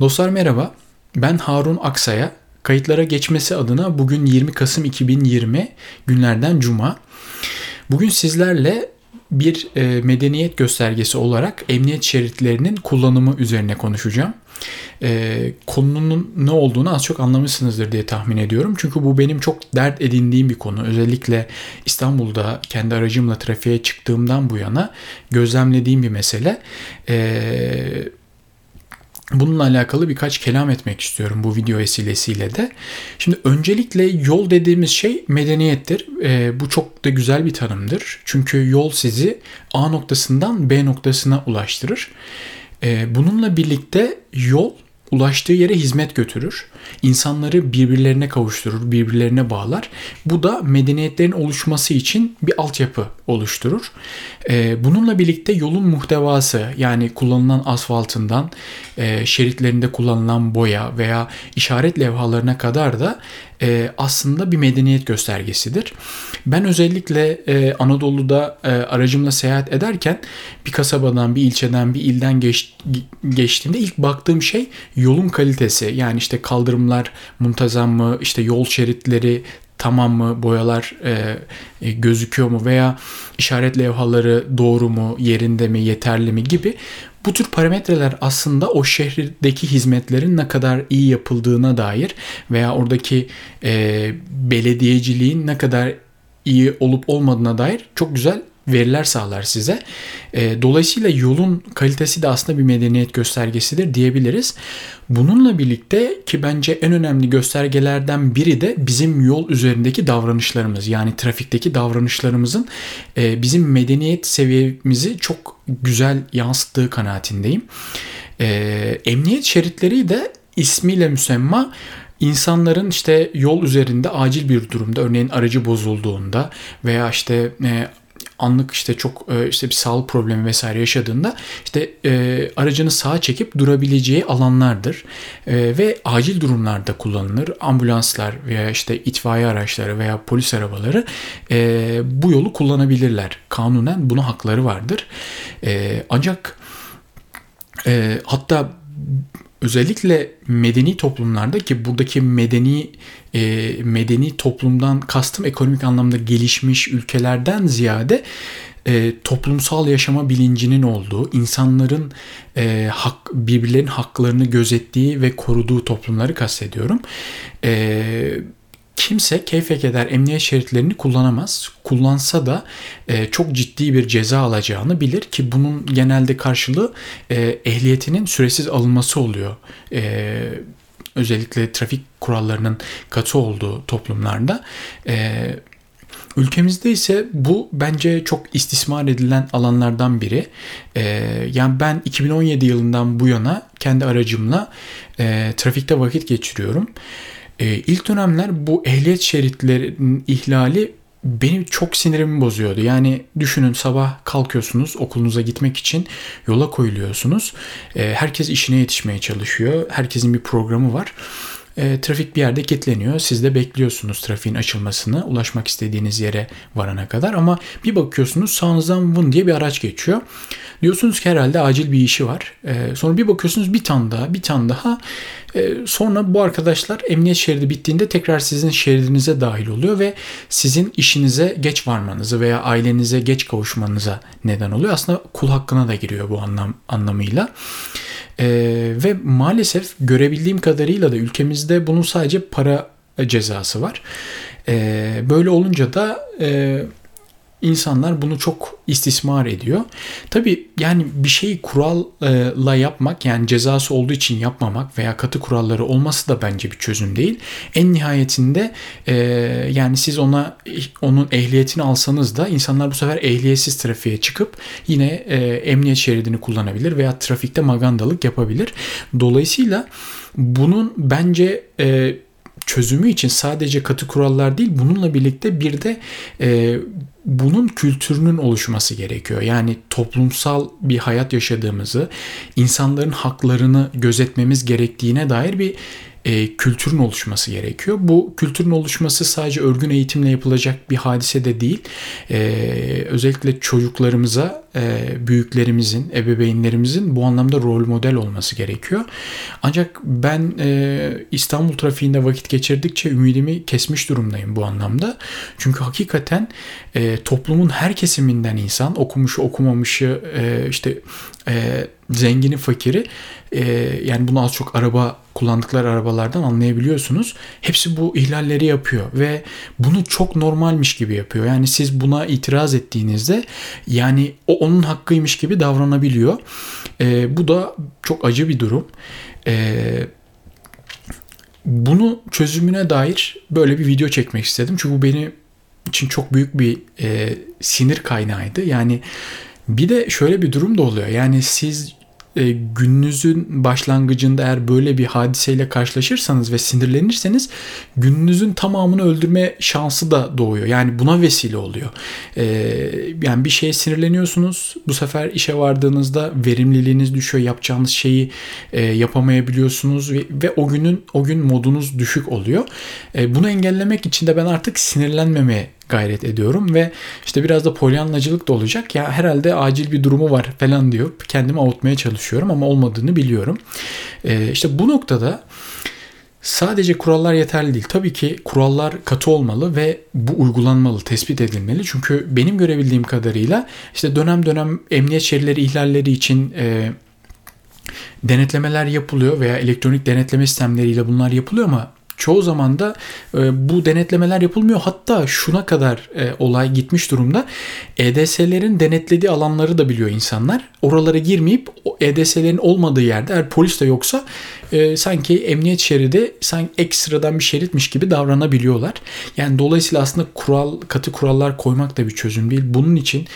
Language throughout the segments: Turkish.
Dostlar merhaba. Ben Harun Aksaya. Kayıtlara geçmesi adına bugün 20 Kasım 2020 günlerden cuma. Bugün sizlerle bir e, medeniyet göstergesi olarak emniyet şeritlerinin kullanımı üzerine konuşacağım. E, konunun ne olduğunu az çok anlamışsınızdır diye tahmin ediyorum. Çünkü bu benim çok dert edindiğim bir konu. Özellikle İstanbul'da kendi aracımla trafiğe çıktığımdan bu yana gözlemlediğim bir mesele. Eee Bununla alakalı birkaç kelam etmek istiyorum bu video vesilesiyle de. Şimdi öncelikle yol dediğimiz şey medeniyettir. E, bu çok da güzel bir tanımdır. Çünkü yol sizi A noktasından B noktasına ulaştırır. E, bununla birlikte yol ulaştığı yere hizmet götürür. İnsanları birbirlerine kavuşturur, birbirlerine bağlar. Bu da medeniyetlerin oluşması için bir altyapı oluşturur. Ee, bununla birlikte yolun muhtevası yani kullanılan asfaltından e, şeritlerinde kullanılan boya veya işaret levhalarına kadar da e, aslında bir medeniyet göstergesidir. Ben özellikle e, Anadolu'da aracımla seyahat ederken bir kasabadan, bir ilçeden, bir ilden geç, geçtiğimde ilk baktığım şey yolun kalitesi. Yani işte kaldırımlar muntazam mı, işte yol şeritleri tamam mı, boyalar e, e, gözüküyor mu veya işaret levhaları doğru mu, yerinde mi, yeterli mi gibi bu tür parametreler aslında o şehirdeki hizmetlerin ne kadar iyi yapıldığına dair veya oradaki e, belediyeciliğin ne kadar iyi olup olmadığına dair çok güzel veriler sağlar size. E, dolayısıyla yolun kalitesi de aslında bir medeniyet göstergesidir diyebiliriz. Bununla birlikte ki bence en önemli göstergelerden biri de bizim yol üzerindeki davranışlarımız. Yani trafikteki davranışlarımızın e, bizim medeniyet seviyemizi çok güzel yansıttığı kanaatindeyim. E, emniyet şeritleri de ismiyle müsemma insanların işte yol üzerinde acil bir durumda örneğin aracı bozulduğunda veya işte anlık işte çok e, işte bir sağlık problemi vesaire yaşadığında işte e, aracını sağa çekip durabileceği alanlardır e, ve acil durumlarda kullanılır. Ambulanslar veya işte itfaiye araçları veya polis arabaları bu yolu kullanabilirler. Kanunen buna hakları vardır. Ancak hatta özellikle medeni toplumlarda ki buradaki medeni e, medeni toplumdan kastım ekonomik anlamda gelişmiş ülkelerden ziyade e, toplumsal yaşama bilincinin olduğu, insanların e, hak, birbirlerinin haklarını gözettiği ve koruduğu toplumları kastediyorum. E, kimse keyfe keder emniyet şeritlerini kullanamaz. Kullansa da e, çok ciddi bir ceza alacağını bilir ki bunun genelde karşılığı e, ehliyetinin süresiz alınması oluyor. E, özellikle trafik kurallarının katı olduğu toplumlarda. E, Ülkemizde ise bu bence çok istismar edilen alanlardan biri. Ee, yani ben 2017 yılından bu yana kendi aracımla e, trafikte vakit geçiriyorum. E, ilk dönemler bu ehliyet şeritlerinin ihlali benim çok sinirimi bozuyordu. Yani düşünün sabah kalkıyorsunuz okulunuza gitmek için yola koyuluyorsunuz. E, herkes işine yetişmeye çalışıyor. Herkesin bir programı var. E, trafik bir yerde kilitleniyor. Siz de bekliyorsunuz trafiğin açılmasını ulaşmak istediğiniz yere varana kadar. Ama bir bakıyorsunuz sağınızdan vın diye bir araç geçiyor. Diyorsunuz ki herhalde acil bir işi var. E, sonra bir bakıyorsunuz bir tane daha bir tane daha. E, sonra bu arkadaşlar emniyet şeridi bittiğinde tekrar sizin şeridinize dahil oluyor ve sizin işinize geç varmanızı veya ailenize geç kavuşmanıza neden oluyor. Aslında kul hakkına da giriyor bu anlam anlamıyla. E, ve maalesef görebildiğim kadarıyla da ülkemizde bunun sadece para cezası var. E, böyle olunca da e, insanlar bunu çok istismar ediyor. Tabi yani bir şeyi kuralla yapmak yani cezası olduğu için yapmamak veya katı kuralları olması da bence bir çözüm değil. En nihayetinde e, yani siz ona onun ehliyetini alsanız da insanlar bu sefer ehliyetsiz trafiğe çıkıp yine e, emniyet şeridini kullanabilir veya trafikte magandalık yapabilir. Dolayısıyla bunun bence e, çözümü için sadece katı kurallar değil bununla birlikte bir de e, bunun kültürünün oluşması gerekiyor. Yani toplumsal bir hayat yaşadığımızı, insanların haklarını gözetmemiz gerektiğine dair bir e, kültürün oluşması gerekiyor. Bu kültürün oluşması sadece örgün eğitimle yapılacak bir hadise de değil. E, özellikle çocuklarımıza e, büyüklerimizin, ebeveynlerimizin bu anlamda rol model olması gerekiyor. Ancak ben e, İstanbul trafiğinde vakit geçirdikçe ümidimi kesmiş durumdayım bu anlamda. Çünkü hakikaten e, toplumun her kesiminden insan, okumuşu okumamışı, e, işte e, zengini fakiri e, yani bunu az çok araba kullandıkları arabalardan anlayabiliyorsunuz. Hepsi bu ihlalleri yapıyor ve bunu çok normalmiş gibi yapıyor. Yani siz buna itiraz ettiğinizde yani o onun hakkıymış gibi davranabiliyor. E, bu da çok acı bir durum. E, bunu çözümüne dair böyle bir video çekmek istedim. Çünkü bu benim için çok büyük bir e, sinir kaynağıydı. Yani bir de şöyle bir durum da oluyor. Yani siz e, gününüzün başlangıcında eğer böyle bir hadiseyle karşılaşırsanız ve sinirlenirseniz gününüzün tamamını öldürme şansı da doğuyor. Yani buna vesile oluyor. E, yani bir şeye sinirleniyorsunuz. Bu sefer işe vardığınızda verimliliğiniz düşüyor. Yapacağınız şeyi e, yapamayabiliyorsunuz ve, ve o günün o gün modunuz düşük oluyor. E, bunu engellemek için de ben artık sinirlenmemeye gayret ediyorum ve işte biraz da polyanlacılık da olacak. Ya herhalde acil bir durumu var falan diyor. Kendimi avutmaya çalışıyorum ama olmadığını biliyorum. Ee, işte bu noktada Sadece kurallar yeterli değil. Tabii ki kurallar katı olmalı ve bu uygulanmalı, tespit edilmeli. Çünkü benim görebildiğim kadarıyla işte dönem dönem emniyet şerileri ihlalleri için e, denetlemeler yapılıyor veya elektronik denetleme sistemleriyle bunlar yapılıyor ama çoğu zaman da e, bu denetlemeler yapılmıyor. Hatta şuna kadar e, olay gitmiş durumda. EDS'lerin denetlediği alanları da biliyor insanlar. Oralara girmeyip EDS'lerin olmadığı yerde eğer polis de yoksa e, sanki emniyet şeridi sanki ekstradan bir şeritmiş gibi davranabiliyorlar. Yani dolayısıyla aslında kural katı kurallar koymak da bir çözüm değil. Bunun için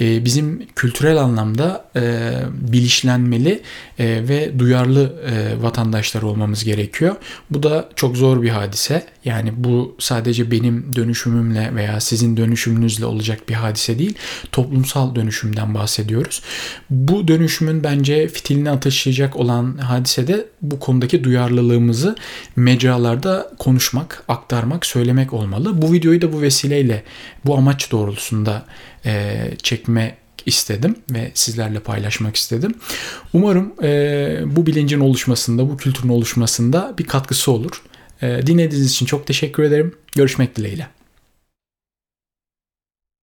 e, bizim kültürel anlamda e, bilinçlenmeli e, ve duyarlı e, vatandaşlar olmamız gerekiyor. Bu da çok zor bir hadise. Yani bu sadece benim dönüşümümle veya sizin dönüşümünüzle olacak bir hadise değil. Toplumsal dönüşümden bahsediyoruz. Bu dönüşümün bence fitilini ateşleyecek olan hadise de bu konudaki duyarlılığımızı mecralarda konuşmak, aktarmak, söylemek olmalı. Bu videoyu da bu vesileyle bu amaç doğrultusunda e, çekme istedim ve sizlerle paylaşmak istedim. Umarım e, bu bilincin oluşmasında, bu kültürün oluşmasında bir katkısı olur. E, dinlediğiniz için çok teşekkür ederim. Görüşmek dileğiyle.